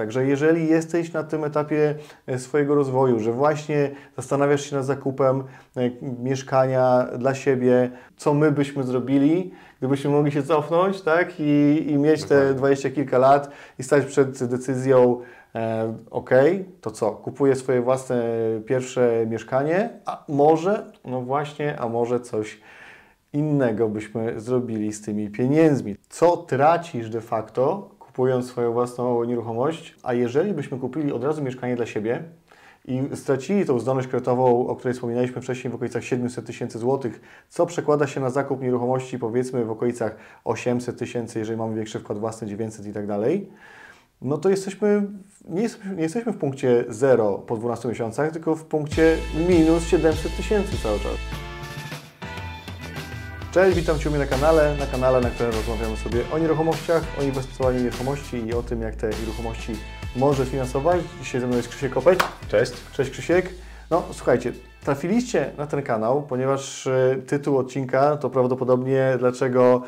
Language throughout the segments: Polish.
Także jeżeli jesteś na tym etapie e, swojego rozwoju, że właśnie zastanawiasz się nad zakupem e, mieszkania dla siebie, co my byśmy zrobili, gdybyśmy mogli się cofnąć tak? I, i mieć te dwadzieścia kilka lat i stać przed decyzją, e, ok, to co, kupuję swoje własne pierwsze mieszkanie, a może, no właśnie, a może coś innego byśmy zrobili z tymi pieniędzmi. Co tracisz de facto, kupując swoją własną nieruchomość, a jeżeli byśmy kupili od razu mieszkanie dla siebie i stracili tą zdolność kredytową, o której wspominaliśmy wcześniej, w okolicach 700 tysięcy złotych, co przekłada się na zakup nieruchomości powiedzmy w okolicach 800 tysięcy, jeżeli mamy większy wkład własny, 900 i tak dalej, no to jesteśmy, nie jesteśmy, nie jesteśmy w punkcie 0 po 12 miesiącach, tylko w punkcie minus 700 tysięcy cały czas. Cześć, witam Cię u mnie na kanale, na kanale, na którym rozmawiamy sobie o nieruchomościach, o inwestowaniu w nieruchomości i o tym, jak te nieruchomości może finansować. Dzisiaj ze mną jest Krzysiek Kopeć. Cześć. Cześć Krzysiek. No słuchajcie, trafiliście na ten kanał, ponieważ e, tytuł odcinka to prawdopodobnie dlaczego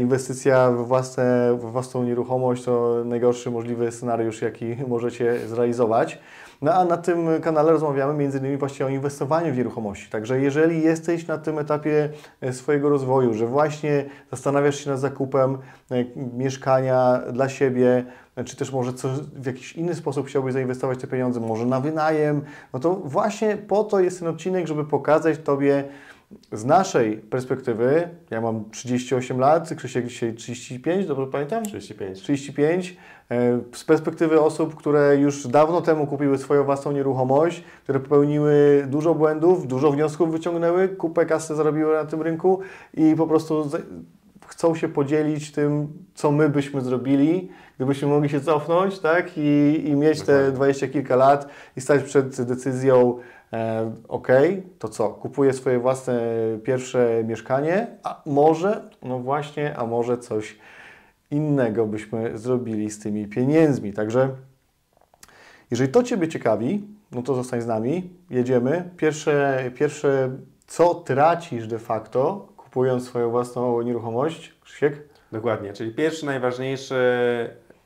inwestycja w, własne, własną nieruchomość to najgorszy możliwy scenariusz, jaki możecie zrealizować. No a na tym kanale rozmawiamy innymi właśnie o inwestowaniu w nieruchomości. Także jeżeli jesteś na tym etapie e, swojego rozwoju, że właśnie zastanawiasz się nad zakupem e, mieszkania dla siebie, e, czy też może coś, w jakiś inny sposób chciałbyś zainwestować te pieniądze, może na wynajem, no to właśnie po to jest ten odcinek, żeby pokazać Tobie, z naszej perspektywy, ja mam 38 lat, Krzysiek dzisiaj 35, dobrze pamiętam? 35. 35. E, z perspektywy osób, które już dawno temu kupiły swoją własną nieruchomość, które popełniły dużo błędów, dużo wniosków wyciągnęły, kupę kasy zarobiły na tym rynku i po prostu chcą się podzielić tym, co my byśmy zrobili, gdybyśmy mogli się cofnąć, tak? I, i mieć te dwadzieścia kilka lat i stać przed decyzją, ok, to co, kupuję swoje własne pierwsze mieszkanie, a może, no właśnie, a może coś innego byśmy zrobili z tymi pieniędzmi. Także jeżeli to Ciebie ciekawi, no to zostań z nami, jedziemy. Pierwsze, pierwsze co tracisz de facto, kupując swoją własną nieruchomość, Krzysiek? Dokładnie, czyli pierwszy, najważniejszy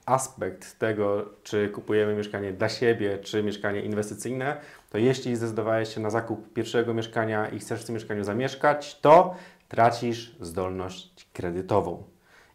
aspekt tego, czy kupujemy mieszkanie dla siebie, czy mieszkanie inwestycyjne, to jeśli zdecydowałeś się na zakup pierwszego mieszkania i chcesz w tym mieszkaniu zamieszkać, to tracisz zdolność kredytową.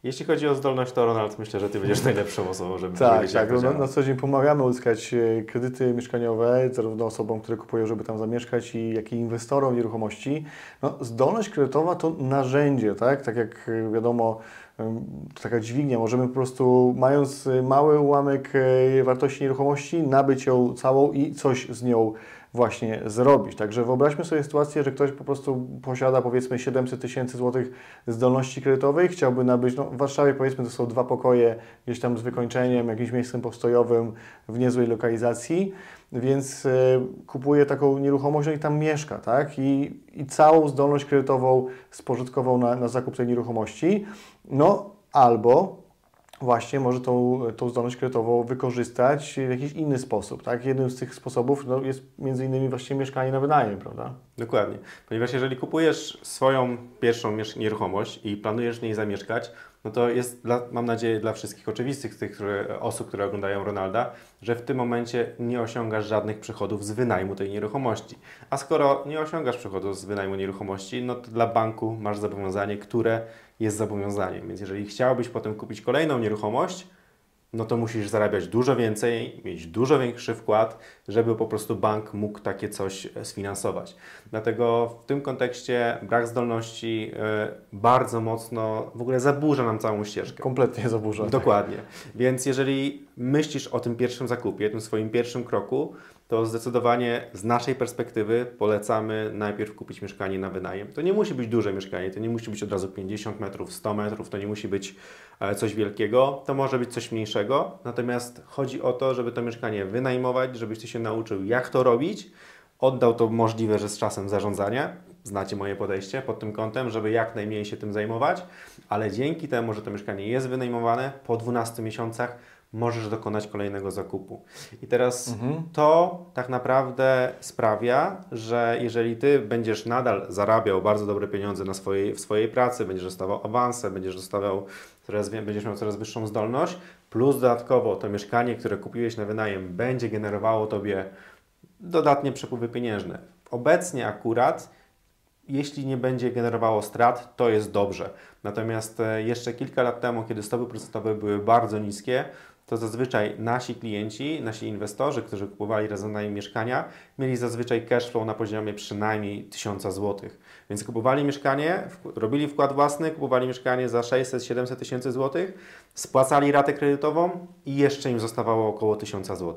Jeśli chodzi o zdolność, to Ronald, myślę, że Ty będziesz najlepszą osobą, żeby tak, powiedzieć, tak, na, na co dzień pomagamy uzyskać e, kredyty mieszkaniowe, zarówno osobom, które kupują, żeby tam zamieszkać, i jak i inwestorom nieruchomości. No, zdolność kredytowa to narzędzie, tak? Tak jak e, wiadomo, to taka dźwignia. Możemy po prostu, mając mały ułamek e, wartości nieruchomości, nabyć ją całą i coś z nią właśnie zrobić. Także wyobraźmy sobie sytuację, że ktoś po prostu posiada powiedzmy 700 tysięcy złotych zdolności kredytowej, chciałby nabyć, no w Warszawie powiedzmy to są dwa pokoje gdzieś tam z wykończeniem, jakimś miejscem postojowym w niezłej lokalizacji, więc y, kupuje taką nieruchomość no i tam mieszka, tak? I, i całą zdolność kredytową spożytkową na, na zakup tej nieruchomości. No albo właśnie może tą, tą zdolność kredytową wykorzystać w jakiś inny sposób. Tak? Jednym z tych sposobów no, jest między innymi właśnie mieszkanie na wynajem, prawda? Dokładnie, ponieważ jeżeli kupujesz swoją pierwszą nieruchomość i planujesz w niej zamieszkać, no to jest, dla, mam nadzieję, dla wszystkich oczywistych tych które, osób, które oglądają Ronalda, że w tym momencie nie osiągasz żadnych przychodów z wynajmu tej nieruchomości. A skoro nie osiągasz przychodów z wynajmu nieruchomości, no to dla banku masz zobowiązanie, które jest zobowiązaniem. Więc jeżeli chciałbyś potem kupić kolejną nieruchomość, no to musisz zarabiać dużo więcej, mieć dużo większy wkład, żeby po prostu bank mógł takie coś sfinansować. Dlatego w tym kontekście brak zdolności e, bardzo mocno w ogóle zaburza nam całą ścieżkę. Kompletnie zaburza. Dokładnie. Więc jeżeli myślisz o tym pierwszym zakupie, tym swoim pierwszym kroku, to zdecydowanie z naszej perspektywy polecamy najpierw kupić mieszkanie na wynajem. To nie musi być duże mieszkanie, to nie musi być od razu 50 metrów, 100 metrów, to nie musi być e, coś wielkiego, to może być coś mniejszego. Natomiast chodzi o to, żeby to mieszkanie wynajmować, żebyś Ty się nauczył, jak to robić, oddał to możliwe, że z czasem zarządzania. Znacie moje podejście pod tym kątem, żeby jak najmniej się tym zajmować, ale dzięki temu, że to mieszkanie jest wynajmowane po 12 miesiącach, możesz dokonać kolejnego zakupu. I teraz mhm. to tak naprawdę sprawia, że jeżeli ty będziesz nadal zarabiał bardzo dobre pieniądze na swojej, w swojej pracy, będziesz dostawał awanse, będziesz dostawał coraz, będziesz miał coraz wyższą zdolność, plus dodatkowo to mieszkanie, które kupiłeś na wynajem, będzie generowało Tobie dodatnie przepływy pieniężne. Obecnie akurat, jeśli nie będzie generowało strat, to jest dobrze. Natomiast e, jeszcze kilka lat temu, kiedy stopy procentowe były bardzo niskie, to zazwyczaj nasi klienci, nasi inwestorzy, którzy kupowali razem mieszkania, mieli zazwyczaj cash flow na poziomie przynajmniej 1000 zł. Więc kupowali mieszkanie, robili wkład własny, kupowali mieszkanie za 600-700 tysięcy złotych, spłacali ratę kredytową i jeszcze im zostawało około 1000 zł.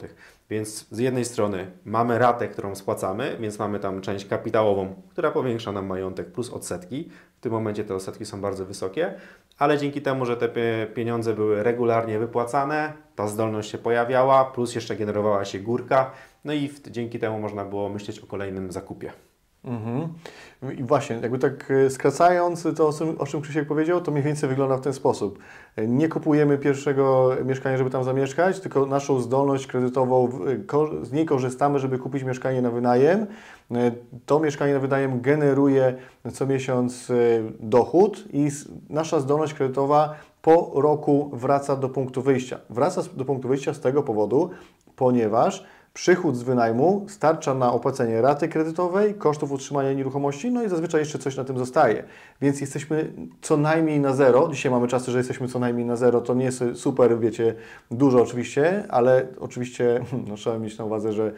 Więc z jednej strony mamy ratę, którą spłacamy, więc mamy tam część kapitałową, która powiększa nam majątek plus odsetki. W tym momencie te odsetki są bardzo wysokie, ale dzięki temu, że te pieniądze były regularnie wypłacane, ta zdolność się pojawiała, plus jeszcze generowała się górka, no i dzięki temu można było myśleć o kolejnym zakupie. Mhm. I właśnie, jakby tak e, skracając to, o czym Krzysiek powiedział, to mniej więcej wygląda w ten sposób. E, nie kupujemy pierwszego mieszkania, żeby tam zamieszkać, tylko naszą zdolność kredytową, e, z niej korzystamy, żeby kupić mieszkanie na wynajem. To mieszkanie na wynajem generuje co miesiąc dochód i nasza zdolność kredytowa po roku wraca do punktu wyjścia. Wraca do punktu wyjścia z tego powodu, ponieważ Przychód z wynajmu starcza na opłacenie raty kredytowej, kosztów utrzymania nieruchomości, no i zazwyczaj jeszcze coś na tym zostaje. Więc jesteśmy co najmniej na zero. Dzisiaj mamy czasy, że jesteśmy co najmniej na zero. To nie jest super, wiecie, dużo oczywiście, ale oczywiście no, trzeba mieć na uwadze, że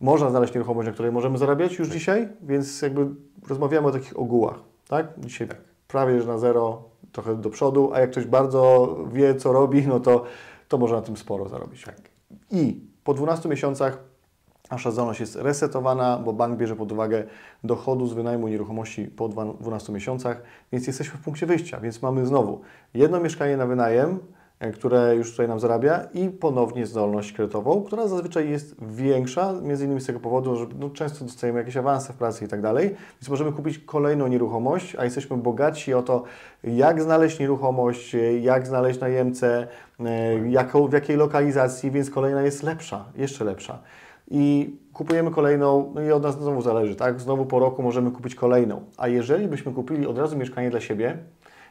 można znaleźć nieruchomość, na której możemy zarabiać już tak. dzisiaj, więc jakby rozmawiamy o takich ogółach. Tak? Dzisiaj tak. prawie że na zero, trochę do przodu, a jak ktoś bardzo wie, co robi, no to, to może na tym sporo zarobić. Tak. I po 12 miesiącach nasza zdolność jest resetowana, bo bank bierze pod uwagę dochodu z wynajmu nieruchomości po 12 miesiącach, więc jesteśmy w punkcie wyjścia, więc mamy znowu jedno mieszkanie na wynajem, które już tutaj nam zarabia i ponownie zdolność kredytową, która zazwyczaj jest większa, między innymi z tego powodu, że no, często dostajemy jakieś awanse w pracy i tak dalej, więc możemy kupić kolejną nieruchomość, a jesteśmy bogaci o to, jak znaleźć nieruchomość, jak znaleźć najemcę, e, jaką, w jakiej lokalizacji, więc kolejna jest lepsza, jeszcze lepsza. I kupujemy kolejną, no i od nas znowu zależy, tak? Znowu po roku możemy kupić kolejną. A jeżeli byśmy kupili od razu mieszkanie dla siebie,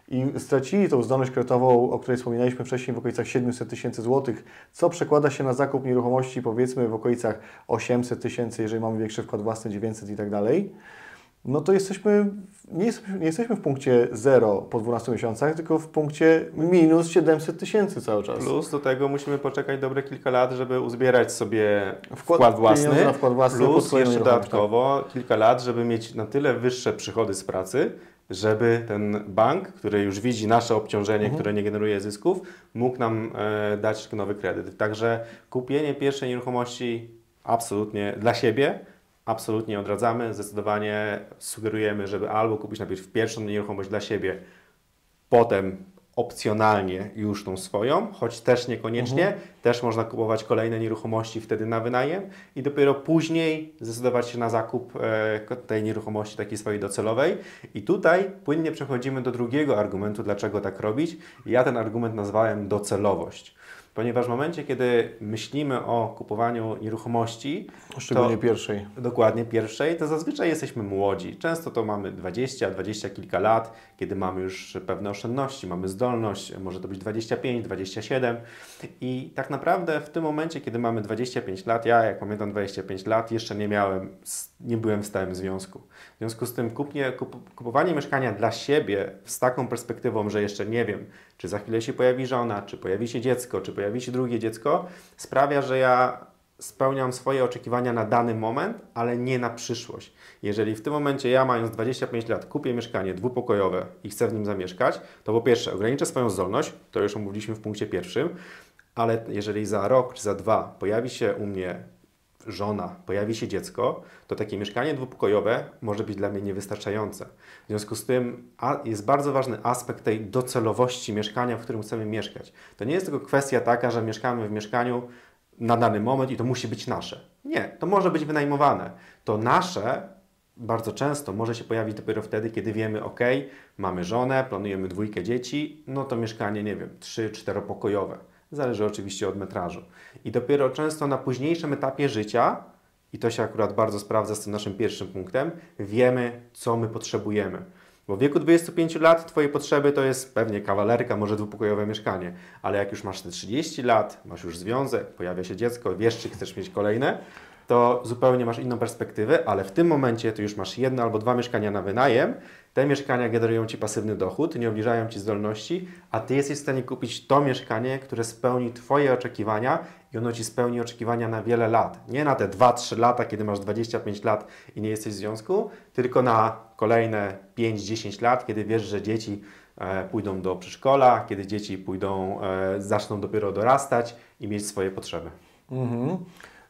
i stracili tą zdolność kredytową, o której wspominaliśmy wcześniej, w okolicach 700 tysięcy złotych, co przekłada się na zakup nieruchomości powiedzmy w okolicach 800 tysięcy, jeżeli mamy większy wkład własny, 900 i tak dalej, no to jesteśmy, nie jesteśmy, nie jesteśmy w punkcie 0 po 12 miesiącach, tylko w punkcie minus 700 tysięcy cały czas. Plus do tego musimy poczekać dobre kilka lat, żeby uzbierać sobie wkład, wkład własny, wkład własny plus jeszcze dodatkowo tak. kilka lat, żeby mieć na tyle wyższe przychody z pracy, żeby ten bank, który już widzi nasze obciążenie, mhm. które nie generuje zysków, mógł nam e, dać nowy kredyt. Także kupienie pierwszej nieruchomości absolutnie dla siebie, absolutnie odradzamy. Zdecydowanie sugerujemy, żeby albo kupić najpierw pierwszą nieruchomość dla siebie, potem opcjonalnie już tą swoją, choć też niekoniecznie. Mhm. Też można kupować kolejne nieruchomości wtedy na wynajem i dopiero później zdecydować się na zakup e, tej nieruchomości takiej swojej docelowej. I tutaj płynnie przechodzimy do drugiego argumentu, dlaczego tak robić. Ja ten argument nazwałem docelowość ponieważ w momencie, kiedy myślimy o kupowaniu nieruchomości, szczególnie to, pierwszej, dokładnie pierwszej, to zazwyczaj jesteśmy młodzi. Często to mamy 20, 20 kilka lat, kiedy mamy już pewne oszczędności, mamy zdolność, może to być 25, 27 i tak naprawdę w tym momencie, kiedy mamy 25 lat, ja jak pamiętam 25 lat, jeszcze nie miałem, nie byłem w stałym związku. W związku z tym kupnie, kup, kupowanie mieszkania dla siebie z taką perspektywą, że jeszcze nie wiem, czy za chwilę się pojawi żona, czy pojawi się dziecko, czy pojawi się drugie dziecko, sprawia, że ja spełniam swoje oczekiwania na dany moment, ale nie na przyszłość. Jeżeli w tym momencie ja, mając 25 lat, kupię mieszkanie dwupokojowe i chcę w nim zamieszkać, to po pierwsze ograniczę swoją zdolność, to już omówiliśmy w punkcie pierwszym, ale jeżeli za rok czy za dwa pojawi się u mnie żona, pojawi się dziecko, to takie mieszkanie dwupokojowe może być dla mnie niewystarczające. W związku z tym jest bardzo ważny aspekt tej docelowości mieszkania, w którym chcemy mieszkać. To nie jest tylko kwestia taka, że mieszkamy w mieszkaniu na dany moment i to musi być nasze. Nie, to może być wynajmowane. To nasze bardzo często może się pojawić dopiero wtedy, kiedy wiemy, ok, mamy żonę, planujemy dwójkę dzieci, no to mieszkanie, nie wiem, trzy, czteropokojowe Zależy oczywiście od metrażu. I dopiero często na późniejszym etapie życia, i to się akurat bardzo sprawdza z tym naszym pierwszym punktem, wiemy, co my potrzebujemy. Bo w wieku 25 lat Twoje potrzeby to jest pewnie kawalerka, może dwupokojowe mieszkanie, ale jak już masz te 30 lat, masz już związek, pojawia się dziecko, wiesz, czy chcesz mieć kolejne, to zupełnie masz inną perspektywę, ale w tym momencie to już masz jedno albo dwa mieszkania na wynajem. Te mieszkania generują Ci pasywny dochód, nie obniżają Ci zdolności, a Ty jesteś w stanie kupić to mieszkanie, które spełni Twoje oczekiwania i ono Ci spełni oczekiwania na wiele lat. Nie na te 2-3 lata, kiedy masz 25 lat i nie jesteś w związku, tylko na kolejne 5-10 lat, kiedy wiesz, że dzieci e, pójdą do przedszkola, kiedy dzieci pójdą, e, zaczną dopiero dorastać i mieć swoje potrzeby. Mhm.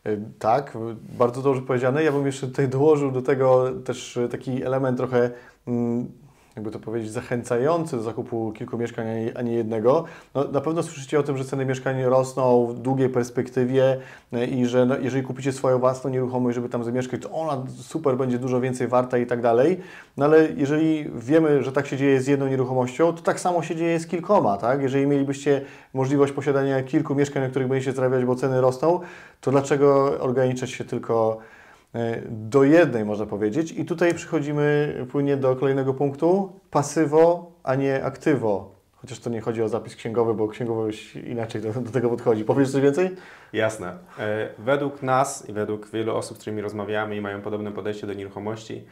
E, tak, bardzo dobrze powiedziane. Ja bym jeszcze tutaj dołożył do tego też taki element trochę mm, jakby to powiedzieć, zachęcający do zakupu kilku mieszkań, a nie jednego. No, na pewno słyszycie o tym, że ceny mieszkań rosną w długiej perspektywie e, i że no, jeżeli kupicie swoją własną nieruchomość, żeby tam zamieszkać, to ona super będzie dużo więcej warta i tak dalej. No ale jeżeli wiemy, że tak się dzieje z jedną nieruchomością, to tak samo się dzieje z kilkoma, tak? Jeżeli mielibyście możliwość posiadania kilku mieszkań, na których będziecie zarabiać, bo ceny rosną, to dlaczego ograniczać się tylko do jednej, można powiedzieć. I tutaj przychodzimy płynnie do kolejnego punktu. Pasywo, a nie aktywo. Chociaż to nie chodzi o zapis księgowy, bo księgowość inaczej do, do tego podchodzi. Powiesz coś więcej? Jasne. E, według nas i według wielu osób, z którymi rozmawiamy i mają podobne podejście do nieruchomości,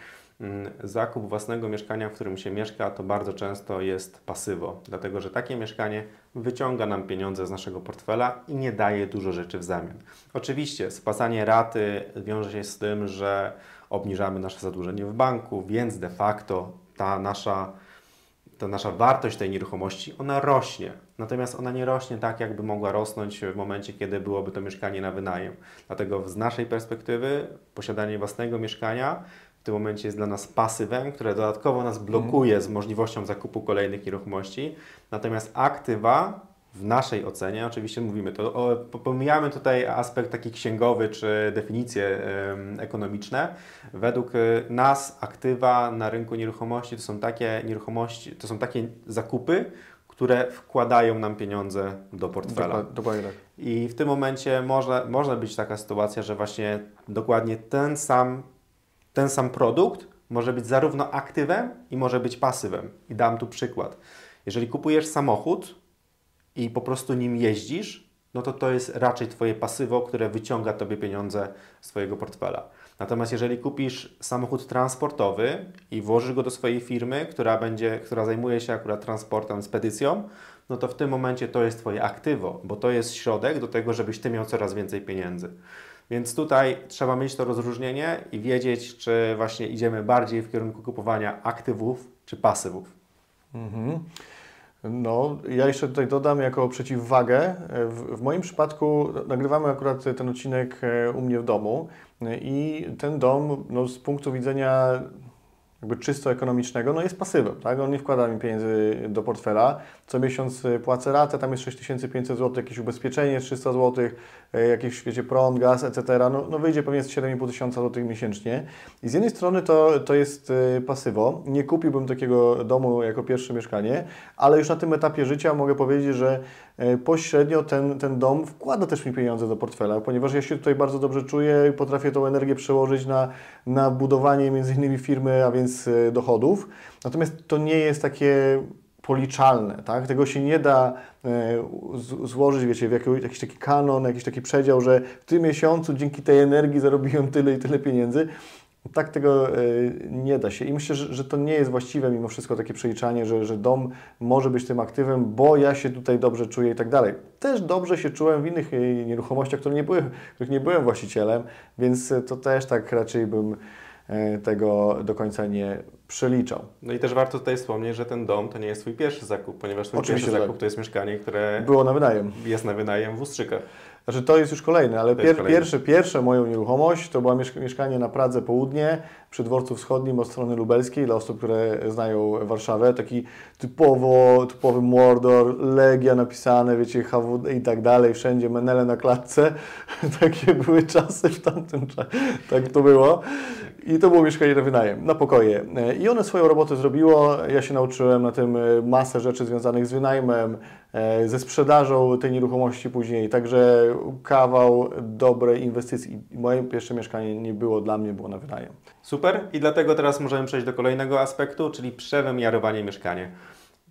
zakup własnego mieszkania, w którym się mieszka, to bardzo często jest pasywo, dlatego że takie mieszkanie wyciąga nam pieniądze z naszego portfela i nie daje dużo rzeczy w zamian. Oczywiście spłacanie raty wiąże się z tym, że obniżamy nasze zadłużenie w banku, więc de facto ta nasza, ta nasza wartość tej nieruchomości, ona rośnie. Natomiast ona nie rośnie tak, jakby mogła rosnąć w momencie, kiedy byłoby to mieszkanie na wynajem. Dlatego z naszej perspektywy posiadanie własnego mieszkania w tym momencie jest dla nas pasywem, które dodatkowo nas blokuje z możliwością zakupu kolejnych nieruchomości. Natomiast aktywa w naszej ocenie, oczywiście mówimy to, o, pomijamy tutaj aspekt taki księgowy czy definicje ekonomiczne. Według y, nas aktywa na rynku nieruchomości to są takie nieruchomości, to są takie zakupy, które wkładają nam pieniądze do portfela. Dokładnie tak. I w tym momencie może, może być taka sytuacja, że właśnie dokładnie ten sam ten sam produkt może być zarówno aktywem i może być pasywem. I dam tu przykład. Jeżeli kupujesz samochód i po prostu nim jeździsz, no to to jest raczej Twoje pasywo, które wyciąga Tobie pieniądze z Twojego portfela. Natomiast jeżeli kupisz samochód transportowy i włożysz go do swojej firmy, która, będzie, która zajmuje się akurat transportem, spedycją, no to w tym momencie to jest Twoje aktywo, bo to jest środek do tego, żebyś Ty miał coraz więcej pieniędzy. Więc tutaj trzeba mieć to rozróżnienie i wiedzieć, czy właśnie idziemy bardziej w kierunku kupowania aktywów czy pasywów. Mhm. No, ja jeszcze tutaj dodam jako przeciwwagę. W, w, moim przypadku nagrywamy akurat ten odcinek e, u mnie w domu i ten dom no, z punktu widzenia jakby czysto ekonomicznego, no jest pasywem, tak? On nie wkłada mi pieniędzy do portfela. Co miesiąc y, płacę ratę, tam jest 6500 zł, jakieś ubezpieczenie 300 zł, y, jakiś, wiecie, prąd, gaz, etc. No, no wyjdzie pewnie z 7,5 tysiąca złotych miesięcznie. I z jednej strony to, to jest y, pasywo. Nie kupiłbym takiego domu jako pierwsze mieszkanie, ale już na tym etapie życia mogę powiedzieć, że pośrednio ten, ten dom wkłada też mi pieniądze do portfela, ponieważ ja się tutaj bardzo dobrze czuję i potrafię tą energię przełożyć na, na budowanie między innymi firmy, a więc dochodów. Natomiast to nie jest takie policzalne, tak? Tego się nie da e, złożyć, wiecie, w jakiś taki kanon, jakiś taki przedział, że w tym miesiącu dzięki tej energii zarobiłem tyle i tyle pieniędzy. Tak tego e, nie da się i myślę, że, że to nie jest właściwe mimo wszystko takie przeliczanie, że, że dom może być tym aktywem, bo ja się tutaj dobrze czuję i tak dalej. Też dobrze się czułem w innych e, nieruchomościach, które nie były, których nie byłem właścicielem, więc to też tak raczej bym E, tego do końca nie przeliczał. No i też warto tutaj wspomnieć, że ten dom to nie jest Twój pierwszy zakup, ponieważ Twój Oczywiście, pierwszy zakup tak. to jest mieszkanie, które było na wynajem. Jest na wynajem w Ustrzykach. Znaczy to jest już kolejne, ale pier. Pierwsze, pierwsze moją nieruchomość to było mieszkanie na Pradze Południe przy dworcu wschodnim od strony lubelskiej dla osób, które znają Warszawę. Taki typowo, typowy Mordor, Legia napisane, wiecie, HWD i tak dalej, wszędzie menele na klatce. Takie były czasy w tamtym czasie. Tak to było. I to było mieszkanie na wynajem, na pokoje. E, I one swoją robotę zrobiło. Ja się nauczyłem na tym e, masę rzeczy związanych z wynajmem, e, ze sprzedażą tej nieruchomości później. Także kawał dobrej inwestycji. Moje pierwsze mieszkanie nie było dla mnie, było na wynajem. Super. I dlatego teraz możemy przejść do kolejnego aspektu, czyli przewymiarowanie mieszkania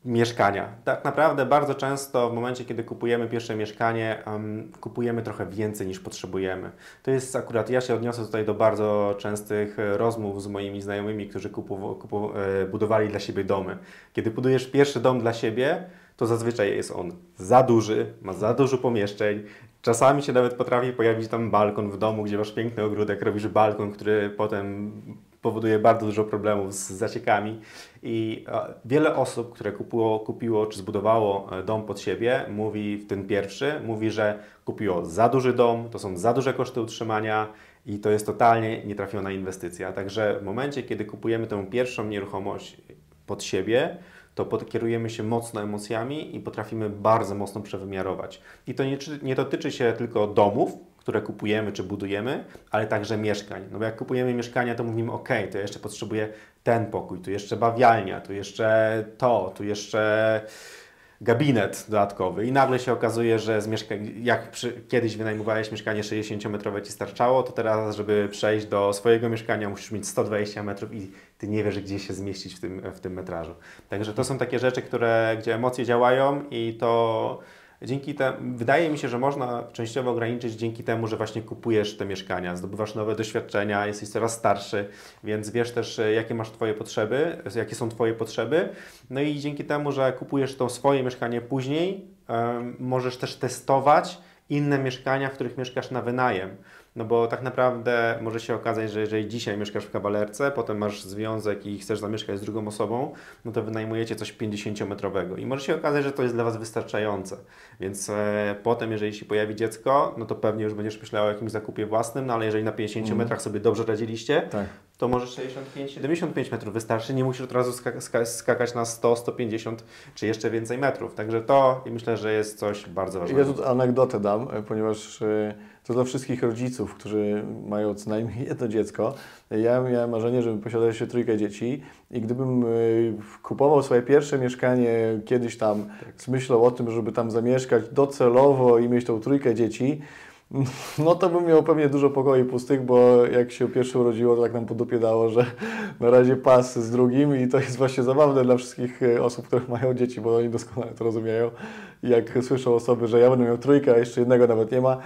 mieszkania. Tak naprawdę bardzo często w momencie, kiedy kupujemy pierwsze mieszkanie, um, kupujemy trochę więcej niż potrzebujemy. To jest akurat, ja się odniosę tutaj do bardzo częstych e, rozmów z moimi znajomymi, którzy kupu, kupu, e, budowali dla siebie domy. Kiedy budujesz pierwszy dom dla siebie, to zazwyczaj jest on za duży, ma za dużo pomieszczeń. Czasami się nawet potrafi pojawić tam balkon w domu, gdzie masz piękny ogródek, robisz balkon, który potem powoduje bardzo dużo problemów z zaciekami i e, wiele osób, które kupiło, kupiło czy zbudowało e, dom pod siebie, mówi w ten pierwszy, mówi, że kupiło za duży dom, to są za duże koszty utrzymania i to jest totalnie nietrafiona inwestycja. Także w momencie, kiedy kupujemy tę pierwszą nieruchomość pod siebie, to kierujemy się mocno emocjami i potrafimy bardzo mocno przewymiarować. I to nie, nie dotyczy się tylko domów, które kupujemy czy budujemy, ale także mieszkań. No bo jak kupujemy mieszkania, to mówimy, ok, to jeszcze potrzebuję ten pokój, tu jeszcze bawialnia, tu jeszcze to, tu jeszcze gabinet dodatkowy i nagle się okazuje, że z mieszka- jak przy, kiedyś wynajmowałeś mieszkanie 60-metrowe Ci starczało, to teraz, żeby przejść do swojego mieszkania musisz mieć 120 metrów i Ty nie wiesz, gdzie się zmieścić w tym, w tym metrażu. Także to są takie rzeczy, które, gdzie emocje działają i to Dzięki temu, wydaje mi się, że można częściowo ograniczyć dzięki temu, że właśnie kupujesz te mieszkania, zdobywasz nowe doświadczenia, jesteś coraz starszy, więc wiesz też, jakie masz Twoje potrzeby, jakie są Twoje potrzeby. No i dzięki temu, że kupujesz to swoje mieszkanie później, um, możesz też testować inne mieszkania, w których mieszkasz na wynajem. No bo tak naprawdę może się okazać, że jeżeli dzisiaj mieszkasz w kawalerce, potem masz związek i chcesz zamieszkać z drugą osobą, no to wynajmujecie coś 50-metrowego i może się okazać, że to jest dla Was wystarczające. Więc e, potem, jeżeli się pojawi dziecko, no to pewnie już będziesz myślał o jakimś zakupie własnym, no ale jeżeli na 50 mm. metrach sobie dobrze radziliście, tak. To może 65-75 metrów wystarczy, nie musisz od razu skakać na 100, 150 czy jeszcze więcej metrów. Także to myślę, że jest coś bardzo ważnego. Ja tu anegdotę dam, ponieważ... E, to dla wszystkich rodziców, którzy mają co najmniej jedno dziecko. Ja miałem marzenie, żeby posiadać jeszcze trójkę dzieci i gdybym y, kupował swoje pierwsze mieszkanie kiedyś tam z myślą o tym, żeby tam zamieszkać docelowo i mieć tą trójkę dzieci, no to bym miał pewnie dużo pokoi pustych, bo jak się pierwsze urodziło, to tak nam po dupie dało, że na razie pas z drugim i to jest właśnie zabawne dla wszystkich y, osób, które mają dzieci, bo oni doskonale to rozumieją. Jak słyszą osoby, że ja będę miał trójkę, a jeszcze jednego nawet nie ma,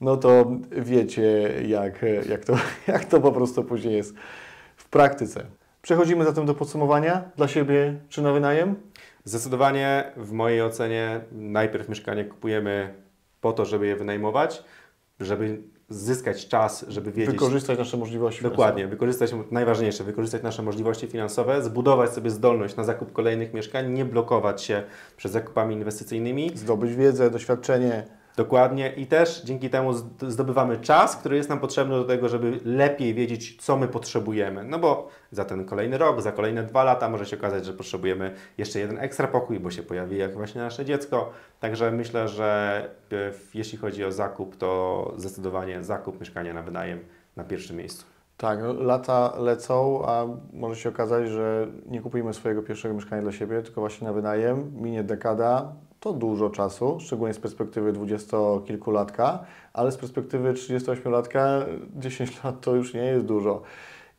no to wiecie, jak, jak, to, jak to po prostu później jest w praktyce. Przechodzimy zatem do podsumowania dla siebie czy na wynajem? Zdecydowanie w mojej ocenie najpierw mieszkanie kupujemy po to, żeby je wynajmować, żeby zyskać czas, żeby wiedzieć... Wykorzystać nasze możliwości Dokładnie, finansowe. wykorzystać, najważniejsze, wykorzystać nasze możliwości finansowe, zbudować sobie zdolność na zakup kolejnych mieszkań, nie blokować się przed zakupami inwestycyjnymi. Zdobyć wiedzę, doświadczenie. Dokładnie i też dzięki temu zdobywamy czas, który jest nam potrzebny do tego, żeby lepiej wiedzieć, co my potrzebujemy. No bo za ten kolejny rok, za kolejne dwa lata może się okazać, że potrzebujemy jeszcze jeden ekstra pokój, bo się pojawi jak właśnie nasze dziecko. Także myślę, że e, jeśli chodzi o zakup, to zdecydowanie zakup mieszkania na wynajem na pierwszym miejscu. Tak, no, lata lecą, a może się okazać, że nie kupujemy swojego pierwszego mieszkania dla siebie, tylko właśnie na wynajem. Minie dekada, to dużo czasu, szczególnie z perspektywy dwudziestokilkulatka, ale z perspektywy 38-latka 10 lat to już nie jest dużo.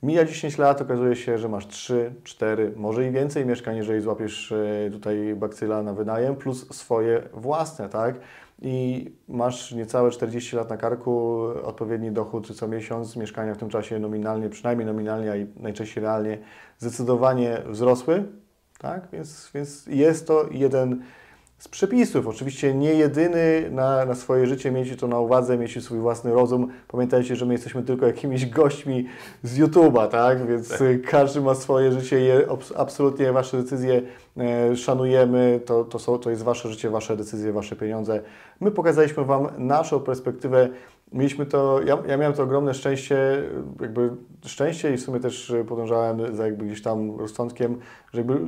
Mija 10 lat, okazuje się, że masz 3, 4, może i więcej mieszkań, jeżeli złapiesz e, tutaj bakcyla na wynajem, plus swoje własne, tak? I masz niecałe 40 lat na karku, odpowiedni dochód co miesiąc, mieszkania w tym czasie nominalnie, przynajmniej nominalnie, a i najczęściej realnie, zdecydowanie wzrosły, tak? Więc, więc jest to jeden z przepisów. Oczywiście nie jedyny na, na swoje życie, miejcie to na uwadze, miejcie swój własny rozum. Pamiętajcie, że my jesteśmy tylko jakimiś gośćmi z YouTube'a, tak? Więc tak. każdy ma swoje życie i absolutnie Wasze decyzje e, szanujemy. To, to, są, to jest Wasze życie, Wasze decyzje, Wasze pieniądze. My pokazaliśmy Wam naszą perspektywę. Mieliśmy to, ja, ja miałem to ogromne szczęście, jakby szczęście i w sumie też podążałem za jakby gdzieś tam rozsądkiem, że jakby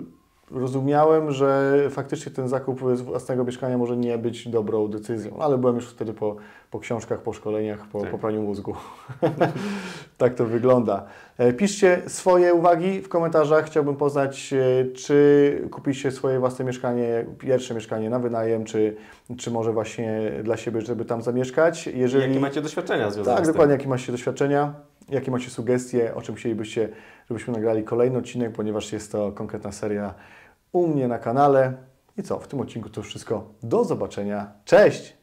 rozumiałem, że faktycznie ten zakup własnego mieszkania może nie być dobrą decyzją, ale byłem już wtedy po, po książkach, po szkoleniach, po, Tak. po praniu mózgu. tak to wygląda. E, Piszcie swoje uwagi w komentarzach. Chciałbym poznać, e, czy kupiliście swoje własne mieszkanie, pierwsze mieszkanie na wynajem, czy, czy może właśnie dla siebie, żeby tam zamieszkać. Jeżeli... Jakie macie doświadczenia związane Tak, z tym? dokładnie, jakie macie doświadczenia, jakie macie sugestie, o czym chcielibyście, żebyśmy nagrali kolejny odcinek, ponieważ jest to konkretna seria u mnie na kanale. I co, w tym odcinku to już wszystko. Do zobaczenia. Cześć!